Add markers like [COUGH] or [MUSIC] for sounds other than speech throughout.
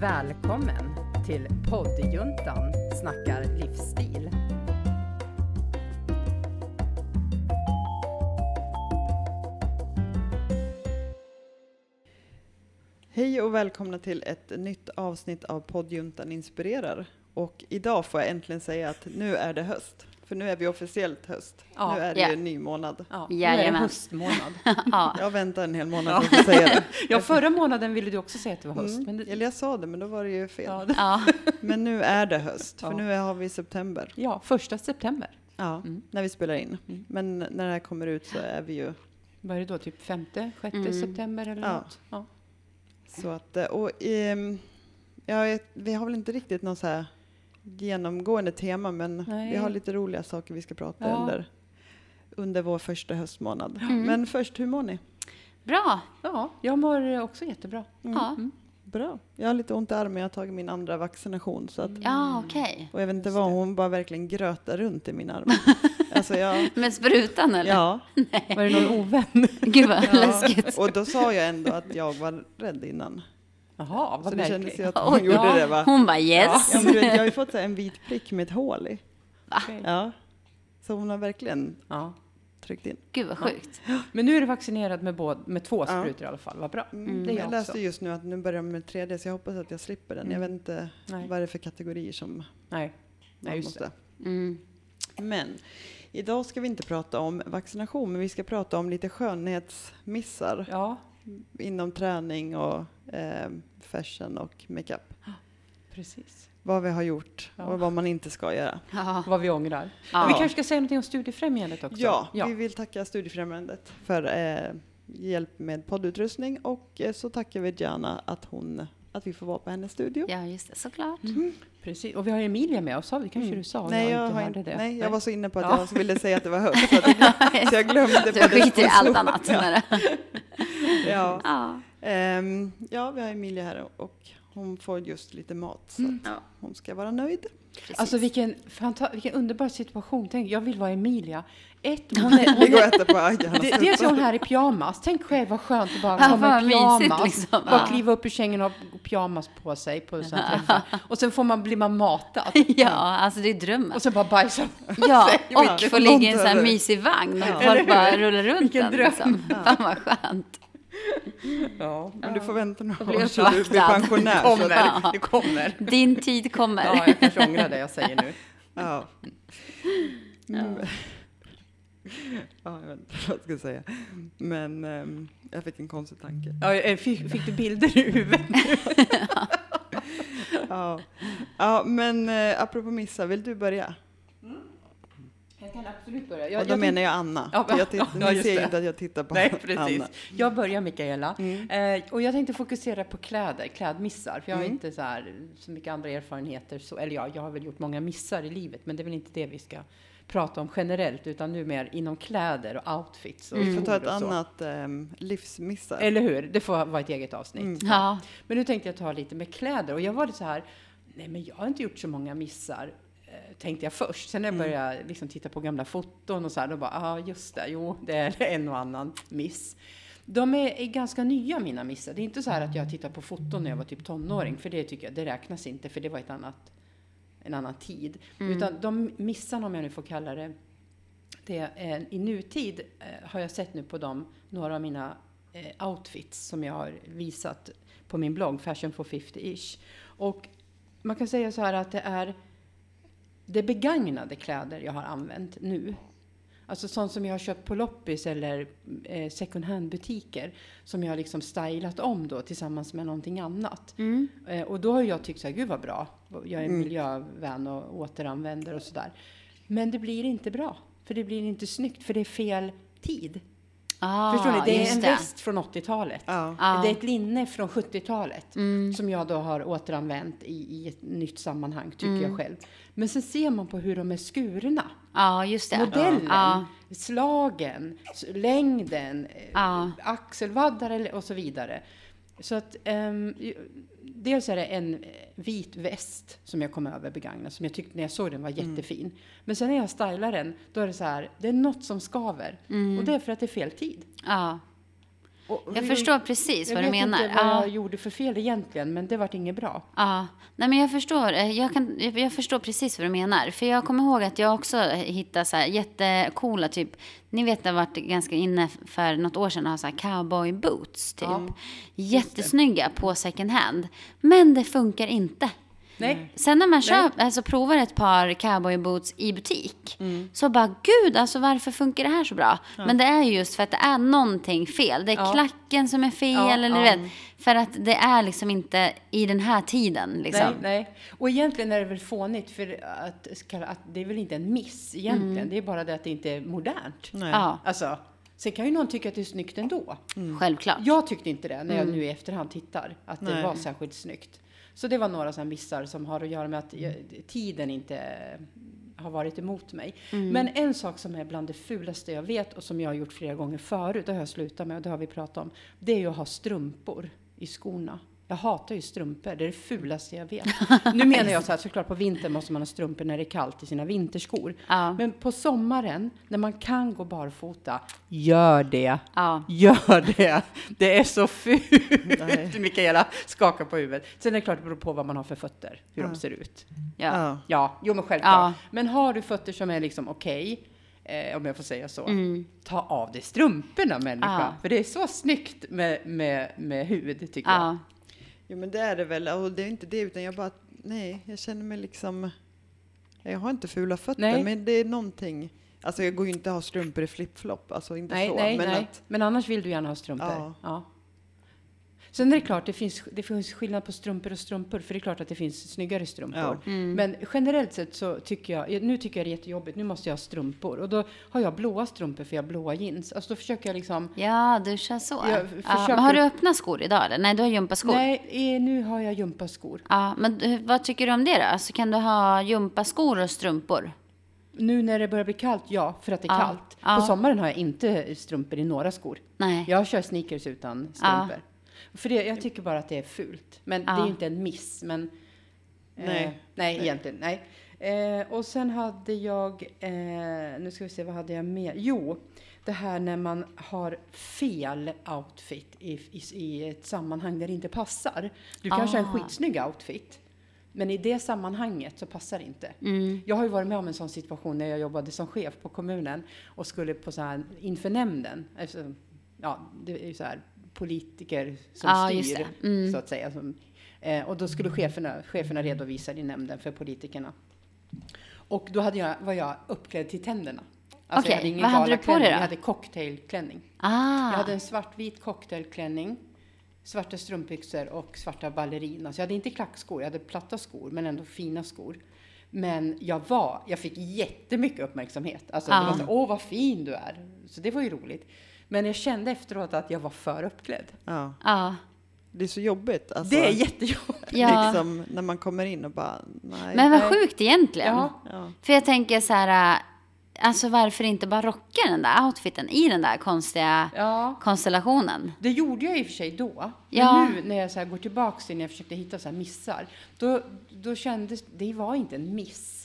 Välkommen till poddjuntan snackar livsstil. Hej och välkomna till ett nytt avsnitt av poddjuntan inspirerar. Och idag får jag äntligen säga att nu är det höst. För nu är vi officiellt höst. Ja, nu är det ja. ju en ny månad. Ja, nu är det höstmånad. [LAUGHS] Ja, Jag väntar en hel månad för att säga det. [LAUGHS] Ja, förra månaden ville du också säga att det var höst. Mm. Men det, Eller jag sa det, men då var det ju fel. ja, [LAUGHS] Men nu är det höst, för Ja. nu har vi september. ja, första september. Ja, Mm. när vi spelar in. Mm. Men när det här kommer ut så är vi ju Vad är det då? Typ femte, sjätte Mm. september eller Ja. något? Ja. så att, eh, och ehm, ja, vi har väl inte riktigt någon så här genomgående tema, men Nej. vi har lite roliga saker vi ska prata Ja. under, under vår första höstmånad. Mm. Men först, hur mår ni? bra. ja, jag mår också jättebra. Ja, Mm. Bra. Jag har lite ont i armen, jag har tagit min andra vaccination. Så att, ja okej. och jag vet inte vad, hon bara verkligen grötar runt i min arm. [LAUGHS] alltså jag, Med sprutan eller? ja, Var det någon ovän? Gud vad ja. läskigt. Och då sa jag ändå att jag var rädd innan. Jaha, Så vad det kändes ju märkligt. att [LAUGHS] hon gjorde ja. det va? Hon bara yes. Ja, men du vet, jag har ju fått så här en vit prick med ett hål i. Okej. Ja. Så hon har verkligen Ja. tryckt in. Gud vad sjukt. Men nu är du vaccinerad med, båda, med två Ja. sprutor i alla fall. Vad bra. Mm. Det är jag jag läste just nu att nu börjar de med tredje, så jag hoppas att jag slipper den. Jag Mm. vet inte Nej. vad det är för kategorier som Nej, man Nej måste. det. Mm. Men idag ska vi inte prata om vaccination, men vi ska prata om lite skönhetsmissar Ja, inom träning och eh, fashion och makeup. precis. Vad vi har gjort Ja. och vad man inte ska göra. Ja. Vad vi ångrar. Ja. Vi kanske ska säga någonting om Studiefrämjandet också? Ja, ja. vi vill tacka Studiefrämjandet för eh, hjälp med poddutrustning och eh, så tackar vi Diana att, hon, att vi får vara på hennes studio. ja, just det, såklart. Precis. Och vi har Emilia med oss, vi. kanske Mm. du sa? nej, jag, hörde inte, det. nej, jag var så inne på att Ja. jag ville säga att det var höst. Så, att [LAUGHS] jag, så jag glömde Du skiter i allt annat. [LAUGHS] Ja. Ja. Ja. Ehm, ja, vi har Emilia här och hon får just lite mat så Mm. att Ja. hon ska vara nöjd. Precis. Alltså vilken, fanta- vilken underbar situation. Tänk, jag vill vara Emilia. Ett, hon [LAUGHS] är, Vi hon är, äter på Ajanas de- dels är hon här i pyjamas. Tänk själv vad skönt att bara Ja, komma i pyjamas. liksom. Bara Ja. kliva upp ur sängen och ha pyjamas på sig på träffar. Och sen får man, blir man matad. [LAUGHS] ja, alltså det är drömmen. Och sen bara bajsa. Ja, och få ligga i en sån här mysig vagn och Ja. Folk bara rullar runt Vilken den. dröm. Liksom. Fan vad skönt. Ja. Men du får vänta några år så du blir pensionär. Det kommer, Ja. det kommer. Din tid kommer. Ja, jag kanske ångrar det jag säger nu. [LAUGHS] ja. Mm. Ja, jag vet inte vad jag ska säga. Men ehm, jag fick en konstig tanke. Ja, fick, fick du bilder i huvudet? [LAUGHS] Ja, ja men eh, apropå missa, vill du börja? Jag kan absolut börja. och då menar jag Anna. Ja, jag [LAUGHS] ja, titt- ja, ni ser ju det. inte att jag tittar på Nej, precis. Anna. Jag börjar Mikaela. Mm. Eh, och jag tänkte fokusera på kläder, klädmissar. För jag har Mm. inte så, här, så mycket andra erfarenheter. Så, eller ja, jag har väl gjort många missar i livet. Men det är väl inte det vi ska prata om generellt. Utan nu mer inom kläder och outfits. Och Vi får ta ett annat um, livsmissar. Eller hur? Det får vara ett eget avsnitt. Mm. Ja, Men nu tänkte jag ta lite med kläder. Och jag var lite så här, nej men jag har inte gjort så många missar. Eh, Tänkte jag först. Sen när jag Mm. började liksom titta på gamla foton och så här, då bara, ja ah, just det, jo det är [LAUGHS] en och annan miss. De är, är ganska nya mina missar. Det är inte så här att jag tittar på foton när jag var typ tonåring, för det tycker jag, det räknas inte, för det var ett annat, en annan tid. Mm. Utan de missarna, om jag nu får kalla det, det är, i nutid eh, har jag sett nu på dem, några av mina eh, outfits som jag har visat på min blogg, Fashion for 50-ish. Och man kan säga så här att det är det begagnade kläder jag har använt nu. Alltså sånt som jag har köpt på loppis eller eh, second hand-butiker som jag har liksom stylat om då tillsammans med någonting annat. mm. Eh, och då har jag tyckt så här, gud vad bra. Jag är Mm. miljövän och återanvänder och sådär. Men det blir inte bra. För det blir inte snyggt, för det är fel tid. Ah, Förstår ni? Det är en det. väst från 80-talet. Ja. Ja. Det är ett linne från 70-talet Mm. som jag då har återanvänt i, i ett nytt sammanhang, tycker Mm. jag själv. Men sen ser man på hur de är skurna. Det. Modellen, slagen, längden, eh, axelvaddar och så vidare. Så att ju- dels är det en eh, vit väst som jag kom över begagnad, som jag tyckte när jag såg den var Mm. jättefin. Men sen när jag stylar den, då är det så här, det är något som skaver. Mm. Och det är för att det är fel tid. Ja. Och Jag vi- förstår precis vad jag du vet menar. inte vad Ja. jag gjorde för fel egentligen, men det vart inget bra. Ja, nej men jag förstår. Eh, Jag, kan, jag jag förstår precis vad du menar. För jag kommer ihåg att jag också hittade så här jättecoola, typ, ni vet det har varit ganska inne för något år sedan så här cowboy boots, typ. Ja, Jättesnygga på second hand. Men det funkar inte. Nej, Sen när man köper, alltså provar ett par cowboy boots i butik, Mm. så bara gud, alltså varför funkar det här så bra? Men det är ju just för att det är någonting fel. Det är Ja. klacken som är fel, Ja, eller ja. vet. För att det är liksom inte i den här tiden liksom. nej, nej. Och egentligen är det väl fånigt, för att, att det är väl inte en miss egentligen. Det är bara det att det inte är modernt. Nej. Ja, Alltså, sen kan ju någon tycka att det är snyggt ändå. självklart. Jag tyckte inte det när jag nu i efterhand tittar, att det Nej. var särskilt snyggt. Så det var några sådana missar som har att göra med att jag, tiden inte har varit emot mig. Men en sak som är bland det fulaste jag vet och som jag har gjort flera gånger förut, det har jag slutat med och det har vi pratat om, det är ju att ha strumpor i skorna. Jag hatar ju strumpor, det är det fulaste jag vet. [LAUGHS] Nu menar jag så här, såklart på vintern måste man ha strumpor när det är kallt i sina vinterskor. Ja. Men på sommaren, när man kan gå barfota, gör det. Ja. Gör det! Det är så fult! Nej. [LAUGHS] Mikaela skakar på huvudet. Sen är det klart det beror på vad man har för fötter, hur de ser ut. Ja. Ja. Ja, jo men självklart. Ja. Men har du fötter som är liksom okej, eh, om jag får säga så, Mm. ta av dig strumporna människa. Ja. För det är så snyggt med, med, med hud, tycker jag. Jo men det är det väl, och det är inte det utan jag bara, nej, jag känner mig liksom, jag har inte fula fötter Nej. men det är någonting, alltså jag går ju inte att ha strumpor i flipflop, alltså inte Nej, så, nej, men nej. att, Men annars vill du gärna ha strumpor. Ja. Ja. Sen är det klart, det finns, det finns skillnad på strumpor och strumpor, för det är klart att det finns snyggare strumpor. Ja. Mm. Men generellt sett så tycker jag, nu tycker jag det är jättejobbigt, nu måste jag ha strumpor. Och då har jag blåa strumpor för jag har blåa jeans. Alltså då försöker jag liksom, ja, du kör så. Jag Ja, försöker- men har du öppna skor idag eller? Nej, du har gympaskor. nej, eh, nu har jag gympaskor. Ja, men du- vad tycker du om det då? Alltså, kan du ha gympaskor och strumpor? Nu när det börjar bli kallt, ja, för att det är Ja. kallt. Ja. På sommaren har jag inte strumpor i några skor. Nej. Jag kör sneakers utan strumpor. För det, jag tycker bara att det är fult. Men det är Ja. ju inte en miss. Men, Nej. Eh, nej, egentligen. Nej. Eh, och sen hade jag, eh, nu ska vi se, vad hade jag mer? Jo, det här när man har fel outfit i, i, i ett sammanhang där det inte passar. Du kanske har en Ah. skitsnygg outfit. Men i det sammanhanget så passar det inte. Mm. Jag har ju varit med om en sån situation när jag jobbade som chef på kommunen och skulle på så här inför nämnden. Alltså, ja, det är ju så här politiker som Ja, styr det. Mm. så att säga. Som, eh, och då skulle cheferna, cheferna redovisa i nämnden för politikerna. Och då hade jag, var jag uppklädd till tänderna. Alltså jag Okej, hade ingen vad hade du på dig då? Jag hade cocktailklänning. Ah. Jag hade en svartvit cocktailklänning, svarta strumpbyxor och svarta ballerina. Så jag hade inte klackskor, jag hade platta skor, men ändå fina skor. Men jag var, jag fick jättemycket uppmärksamhet. Alltså det Ja. var så, åh vad fin du är. Så det var ju roligt. Men jag kände efteråt att jag var för uppklädd. ja, Ja. det är så jobbigt alltså, Det är jättejobbigt. Ja. liksom när man kommer in och bara, nej. Men vad Nej. sjukt egentligen. Ja. ja. För jag tänker så här, alltså varför inte bara rocka den där outfiten i den där konstiga Ja, konstellationen? det gjorde jag i och för sig då. Men Ja. nu när jag så här går tillbaka till när jag försökte hitta så här missar, då, då kändes det var inte en miss.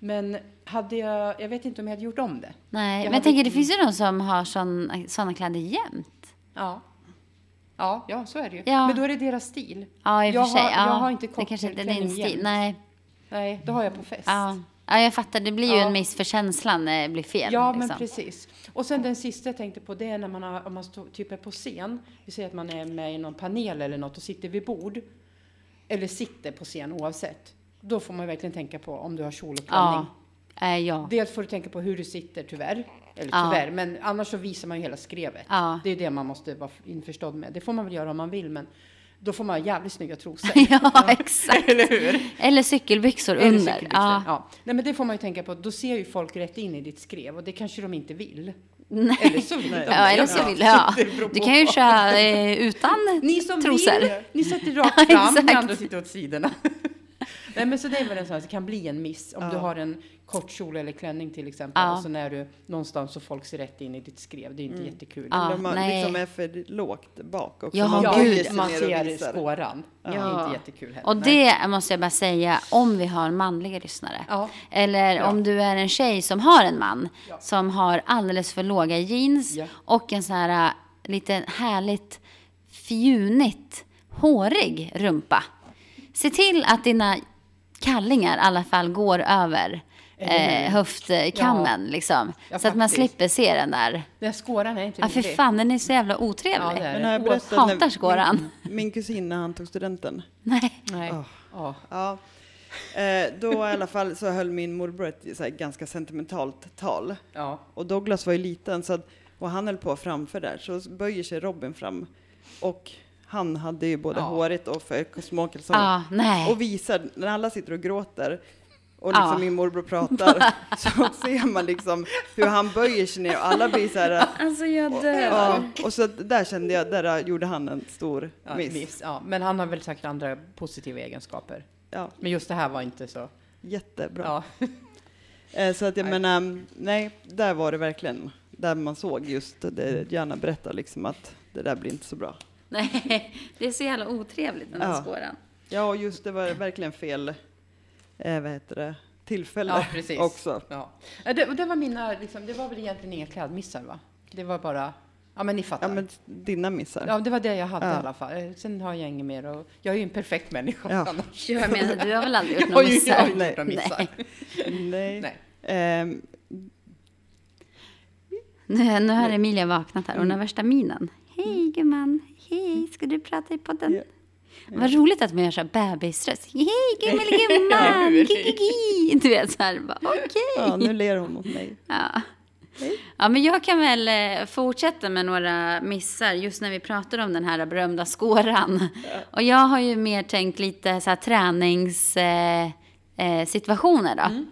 Men hade jag, jag vet inte om jag hade gjort om det. Nej, Jag men jag tänker det finns ju de som har sådana kläder jämt. Ja. Ja, ja, så är det ju. Ja. Men då är det deras stil. Ja, i och Jag för sig. har- ja. jag har inte cocktailklänning stil. jämt. Nej. Nej, då har jag på fest. Ja. ja, jag fattar. Det blir ju Ja. en miss för känslan när det blir fel. Ja, men liksom. precis. Och sen den sista jag tänkte på, det är när man, har, om man står, typ är på scen. Vi säger att man är med i någon panel eller något och sitter vid bord. Eller sitter på scen oavsett. Då får man verkligen tänka på om du har kjol och klänning. Ja. Eh, ja. Dels får du tänka på hur du sitter, tyvärr. Eller Ja. tyvärr, men annars så visar man ju hela skrevet. Ja. Det är det man måste vara införstådd med. Det får man väl göra om man vill, men då får man ha jävligt snygga trosor. [LAUGHS] ja, exakt. Eller hur? Eller cykelbyxor Eller under. cykelbyxor. Ja. Ja. Nej, men det får man ju tänka på. Då ser ju folk rätt in i ditt skrev och det kanske de inte vill. Nej. Eller så vill de. Ja, eller så vill ja. Du kan ju köra eh, utan Ni som trosor. vill, ni sätter [LAUGHS] rakt Ja, fram, ni exakt. andra sitter åt sidorna. Nej, men så det är väl en sån här, det kan bli en miss om du har en kort kjol eller klänning till exempel. Ja. Och så när du någonstans så folk ser rätt in i ditt skrev. Det är inte jättekul. Ja. Eller om man nej. liksom är för lågt bak också. Ja, man Ja, gud. man ser skåran. Det är Ja. inte jättekul heller. Och Nej. det måste jag bara säga, om vi har manliga lyssnare. Ja. Eller Ja. om du är en tjej som har en man Ja. som har alldeles för låga jeans Ja. och en sån här lite härligt fjunigt, hårig rumpa. Se till att dina kallingar i alla fall går över eh, höftkammen. Liksom, Ja, så att man slipper se den där. Den skåran är inte Ja, för fan, den är så jävla otrevlig. Ja, det är Men jag berättat hatar när skåran. Min, min kusin när han tog studenten. Nej. Nej. Åh. Ja. Ja. Eh, då i alla fall så höll min morbror ett så här, ganska sentimentalt tal. Ja. Och Douglas var ju liten så att, och han höll på framför där så böjer sig Robin fram. Och han hade ju både Ja. hårigt och för småkalsonger. Ja, nej. Och visar, när alla sitter och gråter och liksom Ja. min morbror pratar [LAUGHS] så ser man liksom hur han böjer sig ner och alla blir så här. [LAUGHS] Alltså jag dör. Ja, och så där kände jag, där gjorde han en stor Ja, miss. miss. Ja, men han har väl säkert andra positiva egenskaper. Ja, Men just det här var inte så. jättebra. Ja. [LAUGHS] Eh, Så att jag Nej. menar, nej, där var det verkligen, där man såg just det Janna berättade liksom att det där blir inte så bra. [LAUGHS] Nej, det är så jävla otrevligt den här Ja. skåran. Ja, och just det var verkligen fel, eh, vad heter det, tillfälle Ja, precis. också. Ja. Det, och det var mina, liksom, det var väl egentligen inga klädmissar va? Det var bara, ja men ni fattar. Ja, men dina missar. Ja, det var det jag hade Ja. i alla fall. Sen har jag inget mer och jag är ju en perfekt människa Ja. annars. Jag menar, du har väl aldrig gjort [LAUGHS] några ju jag har missar? ju gjort några missar. Nej. Nej. Ehm, Nu, nu har Emilia vaknat här. Hon har värsta minen. Hej gumman. Hej, ska du prata i podden? Ja. Vad roligt att man gör så här bebisröst. Hej gummeligumman! [LAUGHS] Ja? Gi-gi-gi. Du vet så här, okej. ja, nu ler hon mot mig. Ja. ja, men jag kan väl eh, fortsätta med några missar just när vi pratar om den här berömda skåran. Och jag har ju mer tänkt lite så här träningssituationer eh, situationer då.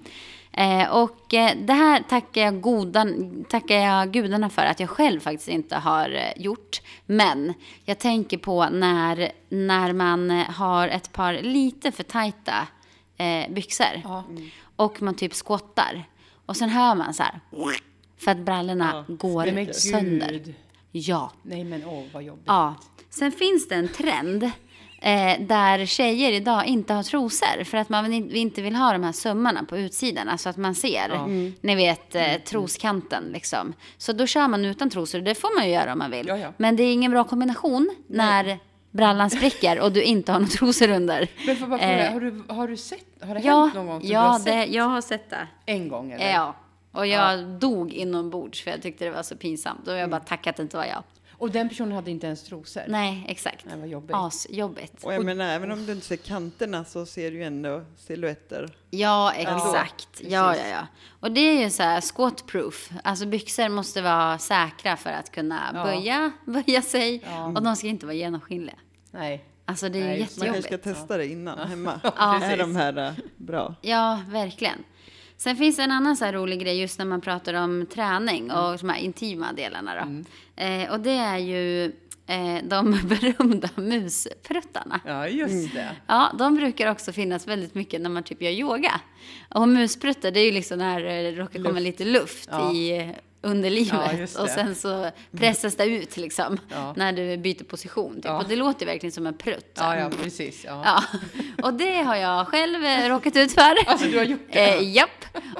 Eh, och eh, det här tackar jag, godan, tackar jag gudarna för att jag själv faktiskt inte har eh, gjort. Men jag tänker på när, när man har ett par lite för tajta byxor. Ja. Och man typ skottar. Och sen hör man så här. För att brallorna går Nej, sönder. gud. Ja. Nej men åh vad jobbigt. ja. Sen finns det en trend eh, där tjejer idag inte har trosor. För att man in- inte vill ha de här sömmarna på utsidan. Alltså att man ser, Ja. Mm. ni vet, eh, troskanten liksom. Så då kör man utan trosor. Det får man ju göra om man vill. Ja, ja. Men det är ingen bra kombination när brallan spricker och du inte har några trosor under. Men får bara fråga, Eh, har, du, har du sett, har det Ja, hänt någon gång? ja har det, sett? jag har sett det. En gång eller? Ja. Och jag dog inombords för jag tyckte det var så pinsamt. Och jag bara tackade att det inte var jag. Och den personen hade inte ens trosor? Nej, exakt. Nej, vad jobbigt. Asjobbigt. Och jag menar, även om du inte ser kanterna så ser du ju ändå silhuetter. Ja, exakt. Ja, ja, ja. Och det är ju så här squat-proof. Alltså byxor måste vara säkra för att kunna Ja. böja, [LAUGHS] böja sig. Ja. Och de ska inte vara genomskinliga. Nej. Alltså det är Nej, det. Man jättejobbigt. kanske ska testa det innan hemma. Ja. Är de här eh, bra? Ja, verkligen. Sen finns det en annan så rolig grej just när man pratar om träning och de här intima delarna då. Eh, och det är ju eh, de [LAUGHS] berömda muspruttarna. Ja, just det. Ja, de brukar också finnas väldigt mycket när man typ gör yoga. Och muspruttar, det är ju liksom när det råkar komma lite luft Ja. i underlivet. Ja, just det. och sen så pressas det ut liksom, [LAUGHS] Ja. när du byter position. Typ. Ja. Och det låter verkligen som en prutt. Ja, ja, precis. Ja. Ja, och det har jag själv eh, råkat ut för. [LAUGHS] Alltså, du har gjort det? Eh, japp.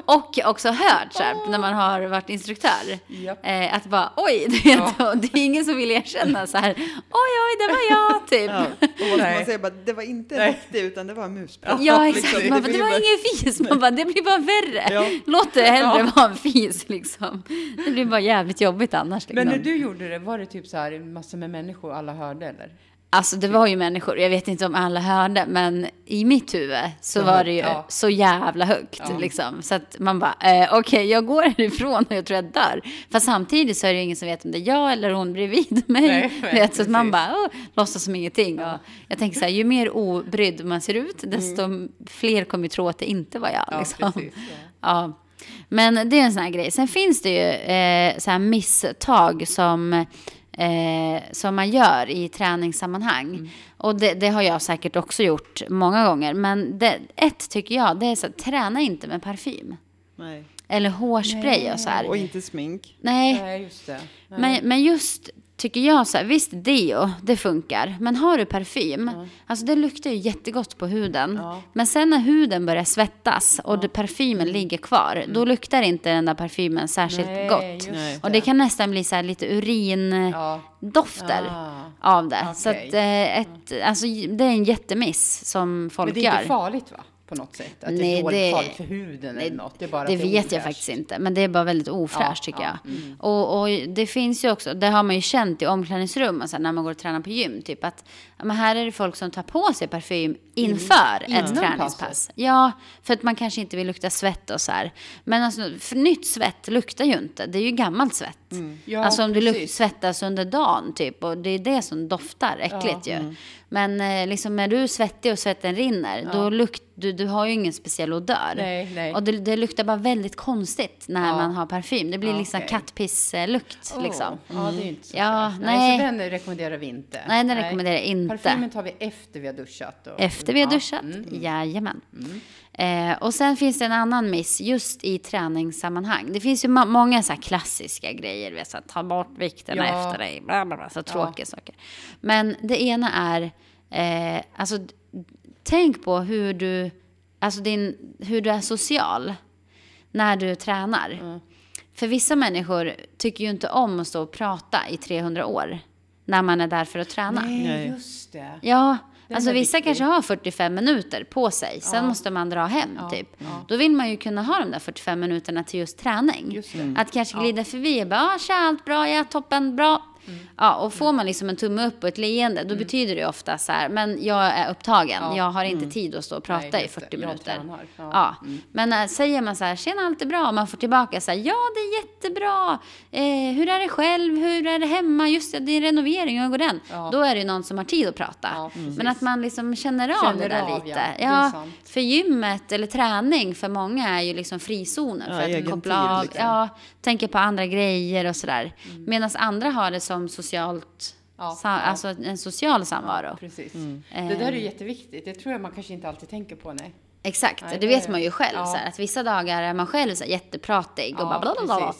Och också hört så här, när man har varit instruktör. Eh, att bara, oj, vet, och det är ingen som vill erkänna så här, [LAUGHS] oj, oj, det var jag, typ. Ja. Och man säga? Bara, det var inte en riktig utan det var en musprutt. Ja, Liksom, exakt. Man bara, det var bara- ingen fis. Man bara, det blir bara värre. Ja. Låt det hellre Ja. vara en fis, liksom. Det blir bara jävligt jobbigt annars. Liksom. Men när du gjorde det, var det typ så här massor med människor alla hörde eller? Alltså det var ju människor, jag vet inte om alla hörde, men i mitt huvud så var det ju Ja. så jävla högt. Ja. Liksom. Så att man bara, eh, okej jag går härifrån och jag tror jag dör. Fast samtidigt så är det ju ingen som vet om det är jag eller hon bredvid [LAUGHS] mig. Nej, nej, vet, så att man bara, oh, låtsas som ingenting. Och jag tänker så här, ju mer obrydd man ser ut, desto fler kommer ju tro att det inte var jag. Ja, liksom. precis. Ja. Men det är en sån här grej. Sen finns det ju eh, så här misstag som, eh, som man gör i träningssammanhang. Och det, det har jag säkert också gjort många gånger. Men det, ett tycker jag, det är så här, träna inte med parfym. Nej. Eller hårspray och så här. Och inte smink. Nej, Nej, just det. Nej. men, men just tycker jag så här, visst deo, det funkar. Men har du parfym, alltså det luktar ju jättegott på huden. Ja. Men sen när huden börjar svettas och det, parfymen ligger kvar, då luktar inte den där parfymen särskilt Mm. Nej, gott. Och det kan nästan bli så här lite urindofter Ja. av det. Så okej. att, eh, ett, alltså, det är en jättemiss som folk Men det är gör. inte farligt va? På något sätt? Att det Nej, är dåligt det- farligt för huden Nej, eller något? Det, det är vet jag faktiskt inte, men det är bara väldigt ofräscht Ja, tycker ja, jag. Och, och det finns ju också, det har man ju känt i omklädningsrum och så här, när man går och tränar på gym, typ att men här är det folk som tar på sig parfym inför innan ett träningspass. Ja, för att man kanske inte vill lukta svett och så här. Men alltså, för nytt svett luktar ju inte, det är ju gammalt svett. Ja, alltså om du precis. svettas under dagen typ, och det är det som doftar äckligt ju. Men eh, liksom när du är svettig och svetten rinner, då lukt, du, du har ju ingen speciell odör. Nej, nej. Och det, det luktar bara väldigt konstigt när Ja. man har parfym. Det blir Ja, liksom kattpisslukt Åh, liksom. Ja, det är inte så Ja, fräscht. nej. Så den rekommenderar vi inte. Nej, den rekommenderar jag inte. Parfymen tar vi efter vi har duschat. Och, Efter vi har Ja, duschat? mm. Jajamän. Eh, och sen finns det en annan miss just i träningssammanhang. Det finns ju ma- många så här klassiska grejer. Vet, så här, ta bort vikterna Ja. efter dig. Bla, bla, bla, så tråkiga saker. Men det ena är, eh, alltså tänk på hur du, alltså din, hur du är social när du tränar. För vissa människor tycker ju inte om att stå och prata i 300 år när man är där för att träna. Nej, just det. Ja, alltså vissa viktig. kanske har 45 minuter på sig. Sen Ja. måste man dra hem Ja, typ. ja. Då vill man ju kunna ha de där 45 minuterna till just träning. Just. Att kanske glida förbi och bara, ah, tja, allt bra, ja, toppen, bra. Mm. Ja, och får man liksom en tumme upp och ett leende, då betyder det ofta så här, men jag är upptagen, Ja. jag har inte tid att stå och prata Nej, i just det. 40 Jag minuter. Ja. Ja, men äh, säger man så här, tjena allt är bra, och man får tillbaka så här, ja det är jättebra, eh, hur är det själv, hur är det hemma, just det, det är renovering, hur går den? Ja. Då är det ju någon som har tid att prata. Men att man liksom känner av Känner det där av, lite. ja. För gymmet eller träning för många är ju liksom frizoner för att koppla av, liksom. ja, tänka på andra grejer och sådär. Mm. Medan andra har det som socialt, Ja, sa, ja. alltså en social samvaro. Precis. Mm. Det där är ju jätteviktigt. Det tror jag man kanske inte alltid tänker på. Nej. Exakt, Nej, det det- vet man ju själv. ja. Så här, att vissa dagar är man själv så här, jättepratig och Ja, bara bla bla bla.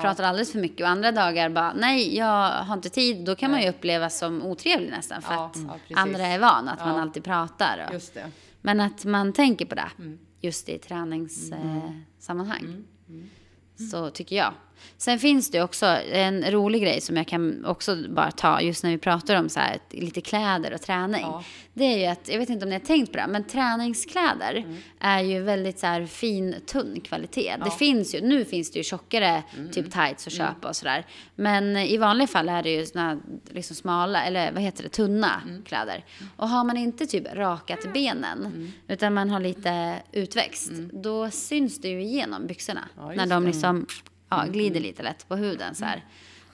Pratar alldeles för mycket. Och andra dagar bara, nej, jag har inte tid. Då kan man ju upplevas som otrevlig nästan. För Ja, att andra är van att man alltid pratar. Och, Just det. Men att man tänker på det. Mm. Just i träningssammanhang. Så tycker jag. Sen finns det också en rolig grej som jag kan också bara ta just när vi pratar om så här, lite kläder och träning. Ja. Det är ju att, jag vet inte om ni har tänkt på det, men träningskläder Mm. är ju väldigt så här fin, tunn kvalitet. Det finns ju, nu finns det ju tjockare Mm. typ tights att köpa och sådär. Men i vanliga fall är det ju såna liksom smala, eller vad heter det, tunna Mm. kläder. Och har man inte typ rakat benen, Mm. utan man har lite utväxt, då syns det ju igenom byxorna. Ja, när de det. Ja, glider lite lätt på huden så här.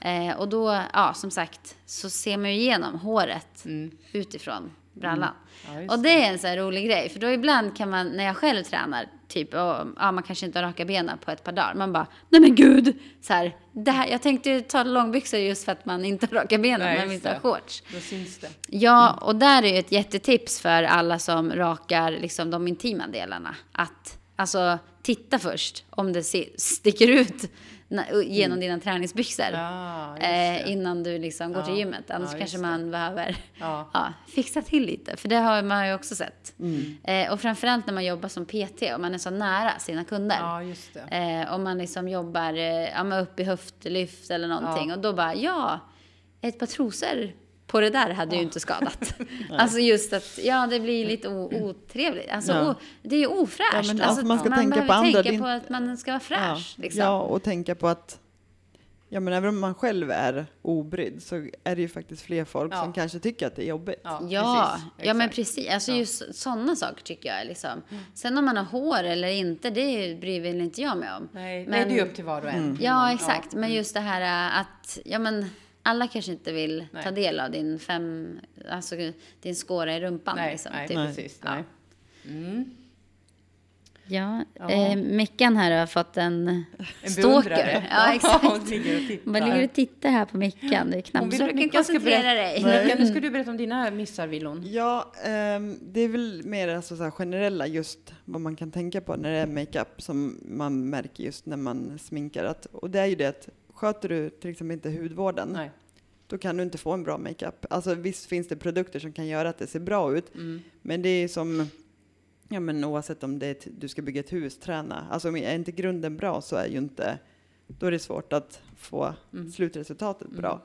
Eh, och då, ja som sagt, så ser man ju igenom håret utifrån brallan. Ja, just och det är en så här rolig grej, för då ibland kan man, när jag själv tränar, typ, och ja, man kanske inte har raka benen på ett par dagar, man bara, nej men gud! Så här, det här, jag tänkte ju ta långbyxor just för att man inte har raka benen, Nej, man inte ha det. shorts. Då syns det. Ja, och där är ju ett jättetips för alla som rakar liksom de intima delarna. Att alltså titta först om det sticker ut genom dina träningsbyxor. Mm. Ja, eh, innan du liksom går till Ja, gymmet. Annars ja, kanske just det. man behöver [LAUGHS] fixa till lite. För det har man ju också sett. Mm. Eh, och framförallt när man jobbar som PT och man är så nära sina kunder. Eh, om man liksom jobbar eh, upp i höftlyft eller någonting. Och då bara, ja, ett par trosor på det där hade ju inte skadat. [LAUGHS] alltså just att, ja det blir lite otrevligt. Alltså Ja. o, det är ju ofräscht. Ja, men alltså, att man ska tänka behöver på andra, tänka på att man ska vara Ja, fräsch. Liksom. ja, och tänka på att ja, men även om man själv är obrydd så är det ju faktiskt fler folk Ja. som kanske tycker att det är jobbigt. Ja, Ja, precis. ja men precis. Alltså Ja. Mm. just sådana saker tycker jag liksom. Sen om man har hår eller inte, det bryr väl inte jag mig om. Nej, Men- nej, det är upp till var och en. hur Ja, man- exakt. Men just det här äh, att, ja men alla kanske inte vill Nej. ta del av din fem, alltså din skåra i rumpan. Nej, liksom, nej, typ. precis. Ja. Nej. Mm. Ja, Ja. Eh, Mickan här har fått en, En stalker. [LAUGHS] Ja, exakt. hon ligger och tittar. Vad ligger och tittar här på Mickan? Det är knappt så du kan koncentrera berätta- dig. Mickan, nu ska du berätta om dina missar, vill hon. Ja, ehm, det är väl mer alltså så här generella just vad man kan tänka på när det är makeup som man märker just när man sminkar. Att, och det är ju det att sköter du till exempel inte hudvården Nej. då kan du inte få en bra makeup. Alltså visst finns det produkter som kan göra att det ser bra ut, Mm. men det är som, ja men oavsett om det är du ska bygga ett hus, träna, alltså om är inte grunden bra så är ju inte, då är det svårt att få Mm. slutresultatet bra.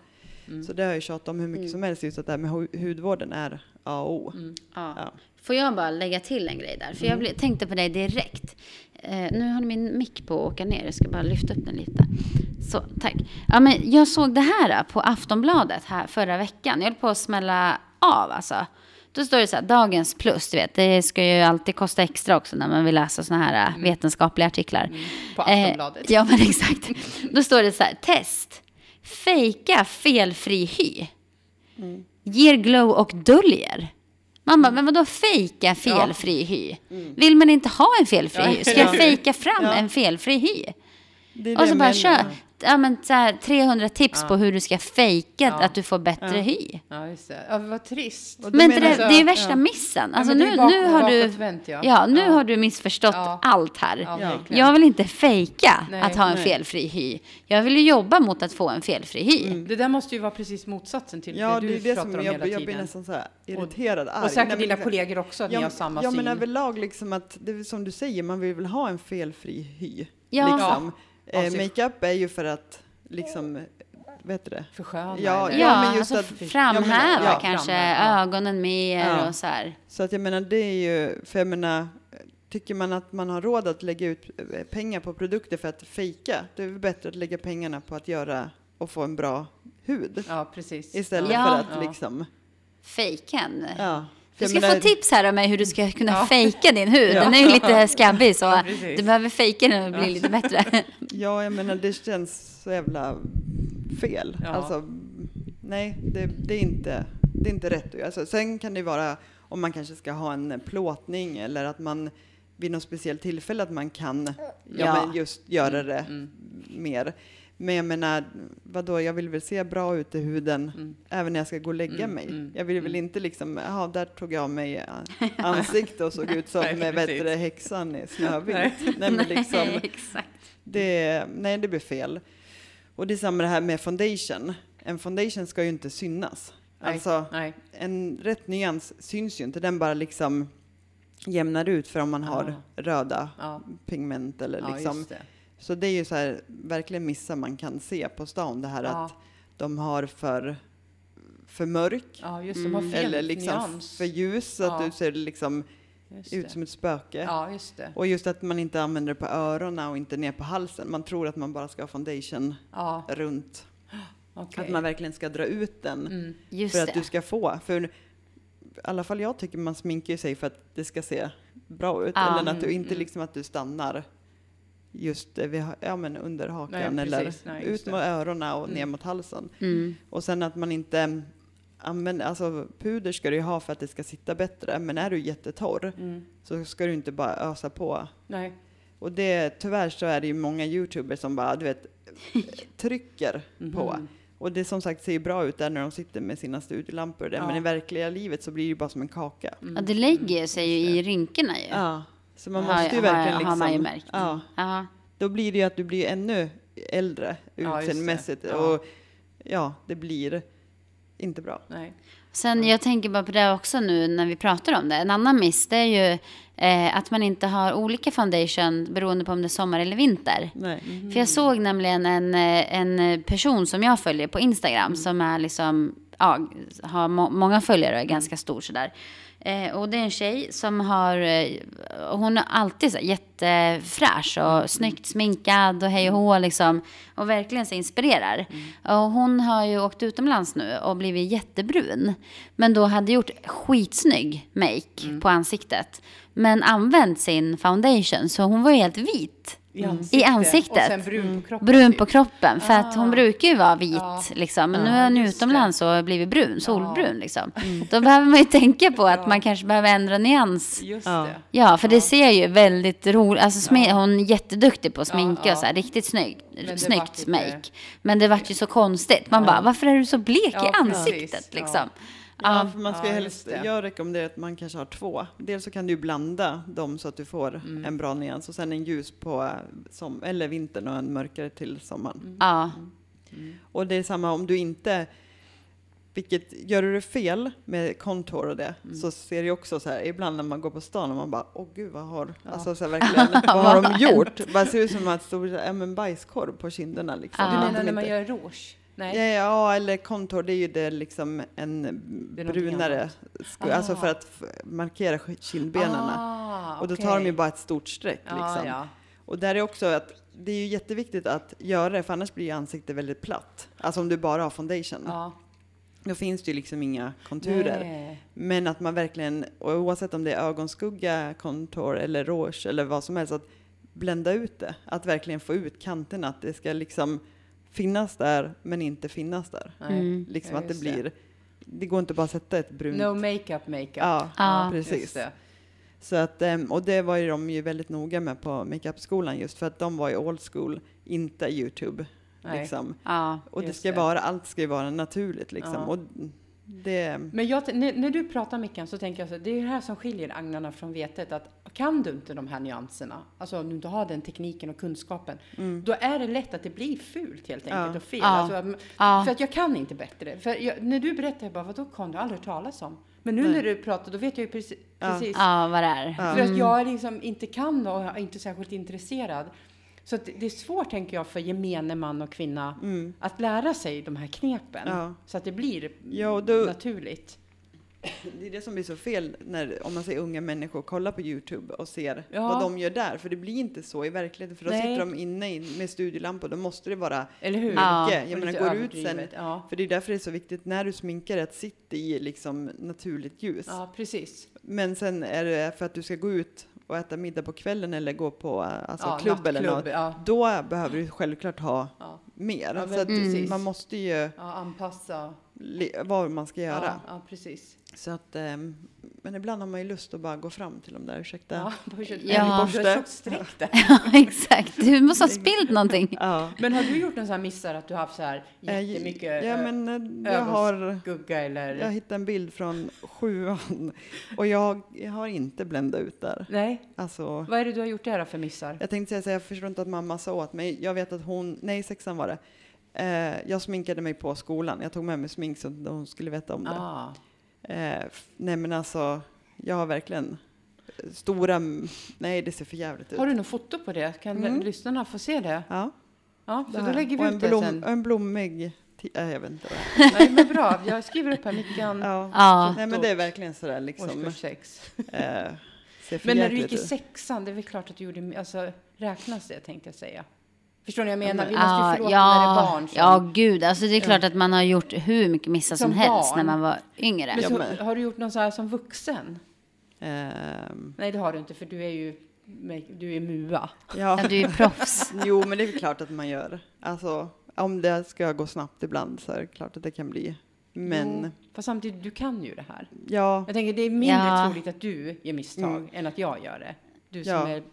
Mm. Så det har jag tjatat om hur mycket Mm. som helst, just att det här med hu- hudvården är A och O. Mm. Ja. Ja. Får jag bara lägga till en grej där? För jag bli- tänkte på dig direkt. Eh, nu har min mick på att åka ner. Jag ska bara lyfta upp den lite. Så, tack. Ja, men jag såg det här eh, på Aftonbladet här förra veckan. Jag höll på att smälla av alltså. Då står det så här, dagens plus, du vet. Det ska ju alltid kosta extra också när man vill läsa såna här eh, vetenskapliga artiklar. På Eh, Aftonbladet. ja, men [LAUGHS] exakt. Då står det så här, test. Fejka felfri hy. Ger glow och döljer. Man bara, men vadå fejka felfri hy? Vill man inte ha en felfri hy? Ska jag Ja. fejka fram en felfri hy? Det Och så jag bara kör ja, men, så här, 300 tips på hur du ska fejka Ja. att du får bättre hy. Ja, just det. Ja, vad trist. Och då Men det, jag- det är ju värsta ja. missen. Ja, Alltså nu, bak- nu har du... bakåtvänt, ja. Ja, nu Ja. har du missförstått Ja. allt här. Ja, Ja. Jag vill inte fejka Nej, att ha en nej. felfri hy. Jag vill ju jobba mot att få en felfri hy. Det där måste ju vara precis motsatsen till Ja, det det du det pratar om jag, hela jag blir tiden. nästan så här irriterad, arg. och säkert Nej, men dina det- kollegor också, att ni har samma ja, syn. men överlag liksom att, det är som du säger, man vill väl ha en felfri hy. Ja. Liksom. Eh, Alltså- makeup är ju för att, liksom, vet det? Försköna Ja, eller? Ja, Ja, men just alltså att- framhäva ja, kanske framhäva, ögonen mer Ja. och så här. Så att jag menar, det är ju, för jag menar, tycker man att man har råd att lägga ut eh, pengar på produkter för att fejka, det är väl bättre att lägga pengarna på att göra och få en bra hud. Ja, precis. Istället Ja. för att Ja. liksom, Fejken. ja. Du ska menar- få tips här av mig hur du ska kunna Ja. fejka din hud. Ja. Den är ju lite skabbig så Ja, du behöver fejka den och bli lite bättre. [LAUGHS] Ja, jag menar det känns så jävla fel. Ja. Alltså, nej, det, det, är inte, det är inte rätt. Alltså, sen kan det vara om man kanske ska ha en plåtning eller att man vid något speciellt tillfälle att man kan ja. Ja. Men just göra det Mm. mer. Men jag menar, vadå, jag vill väl se bra ut i huden Mm. även när jag ska gå och lägga Mm, mig. mm, jag vill väl mm. inte liksom, jaha, där tog jag av mig [LAUGHS] an- ansikte och såg ut som Nej, vet du, häxan i Snövit. Nej. Nej, men [LAUGHS] liksom, Nej, exakt. det, nej, det blir fel. Och det är samma det här med foundation. En foundation ska ju inte synas. Nej, Alltså, nej. en rätt nyans syns ju inte. Den bara liksom jämnar ut för om man har Ja. röda Ja, pigment eller ja liksom. det. Så det är ju så här, verkligen missar man kan se på stan. Det här Ja. att de har för, för mörk. Ja, just. De har Mm. fel Eller liksom nyans. för ljus, så att Ja. du ser liksom ut som ett spöke. Ja, just. Och just att man inte använder det på öronen och inte ner på halsen. Man tror att man bara ska ha foundation Ja, runt. [GASPS] okej. Att man verkligen ska dra ut den Mm. För att det. du ska få. För i alla fall jag tycker man sminkar sig för att det ska se bra ut. Ja. Eller att du Mm, inte mm. liksom att du stannar just eh, vid, ha- ja, men under hakan Nej, eller precis. Nej, just ut mot öronen och ner Mm. mot halsen. Mm. Och sen att man inte använder, alltså puder ska du ju ha för att det ska sitta bättre. Men är du jättetorr Mm. så ska du inte bara ösa på. Nej. Och det, tyvärr så är det ju många youtubers som bara, du vet, [LAUGHS] trycker på. Mhm. Och det som sagt ser ju bra ut där när de sitter med sina studiolampor. där, Ja. Men i verkliga livet så blir det ju bara som en kaka. Mm. Ja, det lägger sig ju i rynkorna ju. Ja. Så man Har- måste ju har- verkligen har liksom... man ju märkt. Ja. Ja. Då blir det ju att du blir ännu äldre Ja, utseendemässigt. Ja. Och ja, det blir inte bra. Nej. Sen jag tänker bara på det också nu när vi pratar om det. En annan miss det är ju eh, att man inte har olika foundation beroende på om det är sommar eller vinter. Nej. För jag såg nämligen en, eh, en person som jag följer på Instagram Mm. som är liksom, ja, har må många följare och är ganska stor sådär. Eh, och det är en tjej som har, eh, hon är alltid så jättefräsch Mm. och snyggt sminkad och hej och hå liksom. Och verkligen så inspirerar. Mm. Och hon har ju åkt utomlands nu och blivit jättebrun. Men då hade gjort skitsnygg make Mm. på ansiktet. Men använt sin foundation så hon var ju helt vit. I Mm. ansiktet. I ansiktet. Och sen brun på kroppen. Brun typ. på kroppen, för att hon Ah. brukar ju vara vit Ja. liksom. Men nu är hon utomlands och har blivit brun, solbrun liksom. Då behöver man ju tänka på att man kanske behöver ändra nyans. Just Ja. det. Ja, för det ser ju väldigt roligt, alltså smi- Ja. hon är jätteduktig på att sminka Ja, och så här, riktigt snygg, snyggt make. Men det vart ju så konstigt. Man Ja. bara, varför är du så blek Ja, i ansiktet precis. liksom? Ja, för man ska Ja, helst, det. jag rekommenderar att man kanske har två. Dels så kan du blanda dem så att du får Mm. en bra nyans och sen en ljus på som, eller vintern och en mörkare till sommaren. Ja, Och det är samma om du inte Vilket, gör du det fel med kontor och det, Mm. så ser det ju också så här, ibland när man går på stan och man bara, åh gud vad har, Ja. alltså så här, verkligen, [LAUGHS] vad har de gjort? Bara ser ut som att det stod men bajskorv på kinderna liksom. Du menar när man gör rouge? Nej? Ja, ja, eller kontor, det är ju det liksom en Det brunare, sku- alltså Ah. för att markera kindbenen. Ah, och då tar de ju bara ett stort streck liksom. ja. Och där är också att det är ju jätteviktigt att göra det, för annars blir ju ansiktet väldigt platt. Alltså om du bara har foundation. ja. Då finns det ju liksom inga konturer. Nej. Men att man verkligen, oavsett om det är ögonskugga, kontor eller rouge eller vad som helst, att blända ut det. Att verkligen få ut kanterna, att det ska liksom finnas där men inte finnas där. Nej. Mm. Liksom Ja, att det blir, det går inte bara att sätta ett brunt. No makeup makeup. Ja. Just precis. det. Så att, ehm, och det var ju de ju väldigt noga med på makeupskolan just för att de var ju old school, inte Youtube. Liksom. Ja. Och det ska det. vara, allt ska ju vara naturligt liksom. Ja. Och det, Men jag, när, när du pratar Mickan så tänker jag så det är det här som skiljer agnarna från vetet. Att kan du inte de här nyanserna, alltså om du inte har den tekniken och kunskapen, då är det lätt att det blir fult helt enkelt Mm. Ja. och fel. Ja. Alltså, Ja. För att jag kan inte bättre. För jag, när du berättar, jag bara, vadå kan du aldrig talas om? Men nu Nej. när du pratar, då vet jag ju precis. Ja. precis ja, vad det är. För att jag liksom inte kan och är inte särskilt intresserad. Så det är svårt, tänker jag, för gemene man och kvinna att lära sig de här knepen. Mm. Ja. Så att det blir Ja, då- naturligt. [CLEARS THROAT] det är det som blir så fel när, om man ser unga människor kolla på Youtube och ser Ja. vad de gör där. För det blir inte så i verkligheten. För då Nej. sitter de inne med studiolampor. Då måste det vara Eller hur? Mycket. Jag menar, går ut sen. För det är därför det är så viktigt när du sminkar att sitta i liksom naturligt ljus. ja, precis. Men sen är det för att du ska gå ut och äta middag på kvällen eller gå på eh, alltså ja, klubb eller något. Ja, Då behöver du självklart ha ja, mer. Så precis. man måste ju anpassa. vad man ska göra. Ja, precis. Så att, ehm, men ibland har man ju lust att bara gå fram till dem där, ursäkta. Ja, Ja. Du Borste. tjockt streck där. [LAUGHS] Ja, exakt. Du måste ha spillt någonting. Ja. Men har du gjort någon sån missar att du har haft så här Eh, jättemycket ja, ö- men eh, jag har eller? jag hittade en bild från sjuan och jag, jag har inte bländat ut där. Nej, Alltså, vad är det du har gjort där för missar? jag tänkte säga så här, jag förstår inte att mamma sa åt mig. Jag vet att hon, nej sexan var det. Eh, jag sminkade mig på skolan. Jag tog med mig smink så att hon skulle veta om det. Ah. Eh, nej men alltså, jag har verkligen stora, nej det ser för jävligt ut. Har du något foto på det? Kan Mm. lyssnarna få se det? Ja, Ja, så då lägger och vi en, ut det blom, sen. och en blommig, äh, jag vet inte vad. Nej, men bra. Jag skriver upp här Mickan, Ja. Ja. Nej men det är verkligen sådär liksom. årskurs sex. Eh, Men när du gick i sexan, det är väl klart att du gjorde, alltså räknas det tänkte jag säga. Förstår ni vad jag menar? men- Vi måste ju Ja, förlåta när det är ja, barn som... ja, gud. Alltså det är klart att man har gjort hur mycket missar som, Som helst barn. när man var yngre. Men Ja, så, har du gjort någon så här som vuxen? Ehm, Nej, det har du inte, för du är ju du är MUA. ja. Ja, du är proffs. [LAUGHS] Jo, men det är klart att man gör. Alltså, om det ska gå snabbt ibland så är det klart att det kan bli. Men Jo, Fast samtidigt, du kan ju det här. ja, Jag tänker det är mindre Ja. troligt att du gör misstag Mm. än att jag gör det. Du som Ja. är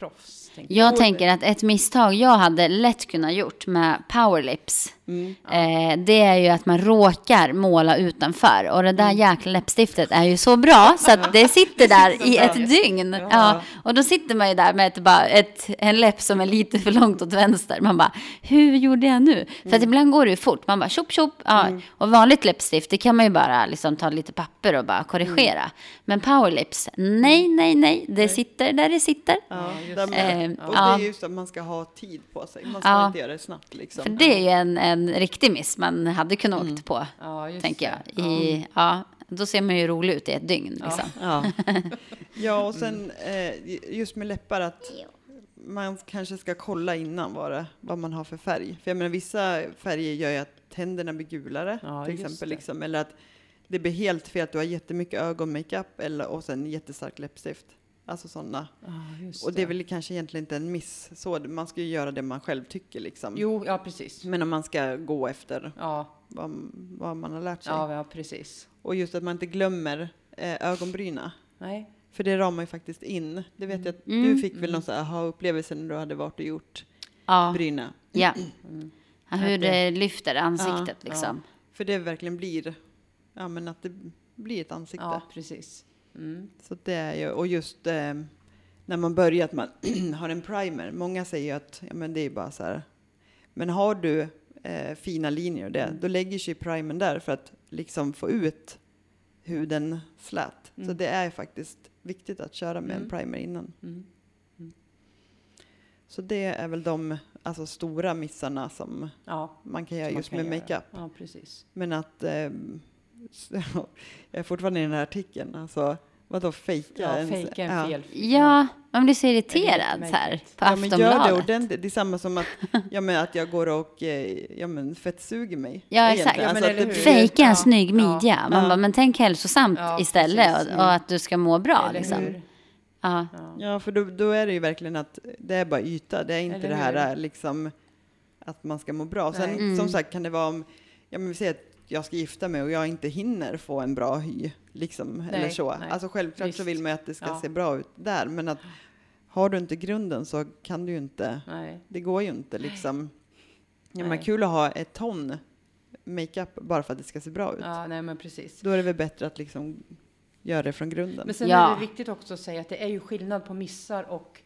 proffs. Tänker Jag tänker att ett misstag jag hade lätt kunnat gjort med powerlips, mm, eh, det är ju att man råkar måla utanför. Och det där jäkla läppstiftet är ju så bra så att det [LAUGHS] sitter där i ett dygn. Ja, och då sitter man ju där med ett, bara ett, en läpp som är lite för långt åt vänster. Man bara, hur gjorde jag nu? För att ibland går det ju fort. Man bara, tjopp, tjopp. Ja. Och vanligt läppstift, det kan man ju bara liksom ta lite papper och bara korrigera. Men powerlips, nej, nej, nej. Det sitter där det sitter. ja, just det. och det är just att man ska ha tid på sig. Man ska inte göra det snabbt liksom. För det är ju en, en riktig miss man hade kunnat åkt på, Ja, just tänker jag. I, ja. då ser man ju rolig ut i ett dygn. Liksom. Ja. [LAUGHS] ja, och sen eh, just med läppar att man kanske ska kolla innan vad, vad man har för färg. För jag menar vissa färger gör ju att tänderna blir gulare Ja, till exempel. Liksom, eller att det blir helt fel att du har jättemycket ögonmakeup eller, och sen jättestark läppstift. Alltså sådana. Just Och det är väl kanske egentligen inte en miss. Så, man ska ju göra det man själv tycker liksom. Jo, ja precis. Men om man ska gå efter Ja, vad, vad man har lärt sig. ja, ja precis. Och just att man inte glömmer eh, ögonbryna. Nej. För det ramar ju faktiskt in. Det vet jag att Mm. du fick väl någon sån här aha-upplevelse när du hade varit och gjort Ja, bryna. ja. Mm. Ja, hur det lyfter ansiktet Ja, liksom. För det verkligen blir, ja men att det blir ett ansikte. Ja, precis. Mm. Så det är ju, och just eh, när man börjar att man [CLEARS THROAT] har en primer. Många säger att ja, men det är bara så här. Men har du eh, fina linjer och det, Mm. då lägger sig primern där för att liksom få ut huden slät. Så Mm. det är faktiskt viktigt att köra med en Mm. primer innan. Så det är väl de alltså, stora missarna som Ja, man kan göra just kan med makeup. Ja, precis. Men att, ehm, jag är fortfarande i den här artikeln, alltså vadå fejka? Ja, fejka en ja. fel. Ja, man blir så irriterad så här på Ja, men gör det ordentligt. Det är samma som att, [LAUGHS] ja, men att jag går och eh, ja, men fettsuger mig. Ja, Egentligen. exakt. Ja, men Alltså det hur? blir- Fejka en Ja, snygg ja. midja. Man Ja. bara, men tänk hälsosamt Ja, istället och, och att du ska må bra. Eller Liksom. hur? Ja. Ja. Ja, för då, då är det ju verkligen att det är bara yta. Det är inte Eller det hur? här liksom att man ska må bra. Sen. Mm. som sagt kan det vara om, ja men vi säger att jag ska gifta mig och jag inte hinner få en bra hy, liksom, eller Nej, så. nej. Alltså självklart så Visst. vill man ju att det ska Ja. se bra ut där, men att har du inte grunden så kan du ju inte, Nej. det går ju inte liksom. Ja, men kul att ha ett ton makeup bara för att det ska se bra ut. Ja, nej men precis. Då är det väl bättre att liksom göra det från grunden. Men sen Ja. är det viktigt också att säga att det är ju skillnad på missar och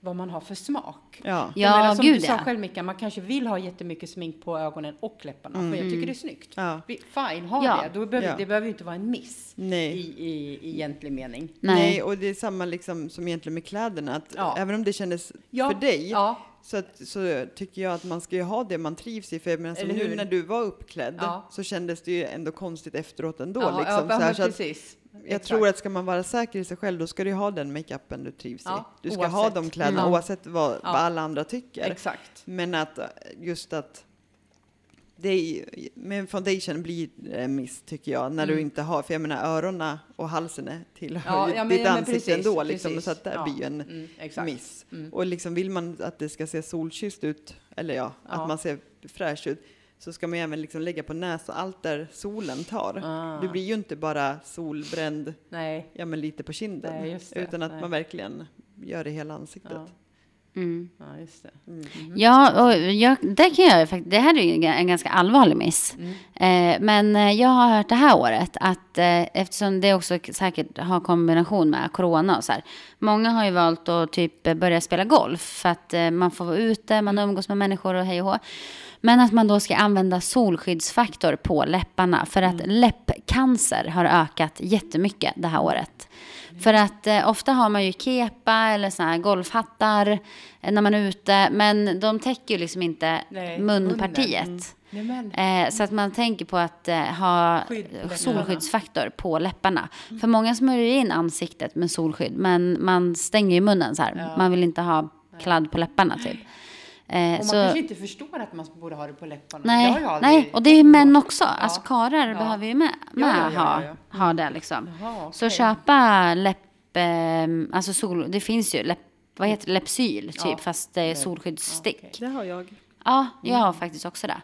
vad man har för smak. ja. Ja, menar, som gud du sa ja. själv Mickan, man kanske vill ha jättemycket smink på ögonen och läpparna, för jag tycker det är snyggt. ja. Vi- Fine, ha Ja. det. Då behöver, Ja. Det behöver ju inte vara en miss Nej. i, i, i egentlig mening. Nej. Nej. och det är samma liksom som egentligen med kläderna. Att Ja. Även om det kändes Ja. för dig Ja, så, att, så tycker jag att man ska ju ha det man trivs i. För jag menar, som nu när du var uppklädd Ja. så kändes det ju ändå konstigt efteråt ändå. ja, liksom, ja, så här, så att jag Exakt. tror att ska man vara säker i sig själv då ska du ha den makeupen du trivs Ja, i. Du ska ha oavsett. de kläderna Mm. oavsett vad, Ja. vad alla andra tycker. Exakt. Men att just att det är, med foundation blir det miss tycker jag, när du Mm. inte har, för jag menar öronen och halsen tillhör Ja, ja, men- ditt ja, ansikte precis, ändå liksom, precis. så att det Ja, blir ju en Mm, miss. Mm. Och liksom vill man att det ska se solkysst ut, eller ja, att man ser fräsch ut, så ska man ju även liksom lägga på näsa allt där solen tar. Ah. Du blir ju inte bara solbränd, Nej. ja men lite på kinden, Nej, utan att Nej. man verkligen gör det hela ansiktet. Ja. Mm. ja, just det. Mm. Ja, och jag, det kan jag faktiskt, det här är en ganska allvarlig miss. Mm. Eh, men eh, jag har hört det här året att eh, eftersom det också säkert har kombination med corona och så här. Många har ju valt att typ börja spela golf för att eh, man får vara ute, man umgås med människor och hej och hå. Men att man då ska använda solskyddsfaktor på läpparna för att läppcancer har ökat jättemycket det här året. För att eh, ofta har man ju kepa eller såna här golfhattar eh, när man är ute, men de täcker ju liksom inte Nej, munpartiet. men. Eh, så att man tänker på att eh, ha Skydd solskyddsfaktor på läpparna. För många smörjer in ansiktet med solskydd, men man stänger ju munnen så här. Ja. Man vill inte ha kladd på läpparna typ. Eh, Och man så, kanske inte förstår att man borde ha det på läpparna. Nej, nej, och det är män också. Alltså karlar Ja. behöver ju med, Ja, med ja, ja, ha, ja, ha det liksom. Jaha, Så okej. köpa läpp, eh, alltså sol, det finns ju läpp, vad heter det, Lepsyl typ, Ja. fast det är Ja, solskyddsstick. okej. Det har jag. Ja, jag Mm. har faktiskt också det.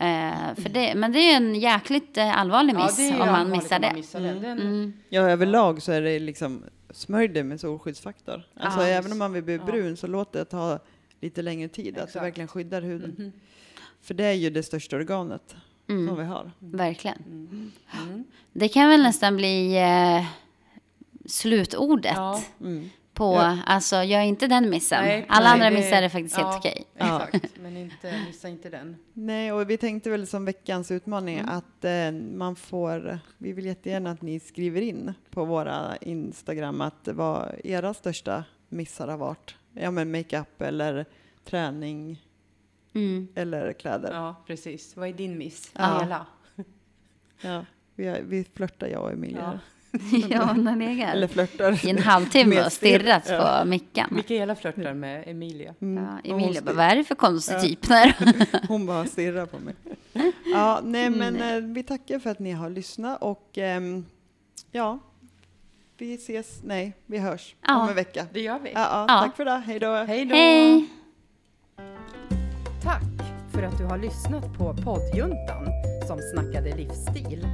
Eh, för det. Men det är en jäkligt eh, allvarlig miss Ja, är om man missar det. man missar det. Den, Mm. Ja, överlag så är det liksom smörj det med solskyddsfaktor. Alltså Ja, även om man vill bli ja. brun så låt det ta lite längre tid, att det Exakt. verkligen skyddar huden. Mhm. För det är ju det största organet som Mm. vi har. Verkligen. Mm. Det kan väl nästan bli eh, slutordet Ja. Mm. på, Ja. alltså gör inte den missen. Nej, Alla nej, andra det- missar är faktiskt ja, helt okej. Ja. Exakt, men inte, missa inte den. Nej, och vi tänkte väl som veckans utmaning Mm. att eh, man får, vi vill jättegärna att ni skriver in på våra Instagram att vad era största missar har varit. Ja men makeup eller träning Mm. eller kläder. Ja, precis. Vad är din miss? Ja. Hela. [LAUGHS] Ja, vi, är- vi flörtar jag och Emilia. Ja. [LAUGHS] ja, hon har legat Eller flörtar. i en halvtimme och stirrat ja. på mickan. Mikaela flörtar med Emilia. Mm. Ja, Emilia bara, vad är det för konstig Ja. typ? [LAUGHS] Hon bara stirrar på mig. Ja, nej men Mm. eh, vi tackar för att ni har lyssnat och ehm, ja, vi ses, nej, vi hörs Ja. om en vecka. Det gör vi. Ja, ja, Ja. tack för det, hej då. Hej då! Hej! Tack för att du har lyssnat på poddjuntan som snackade livsstil.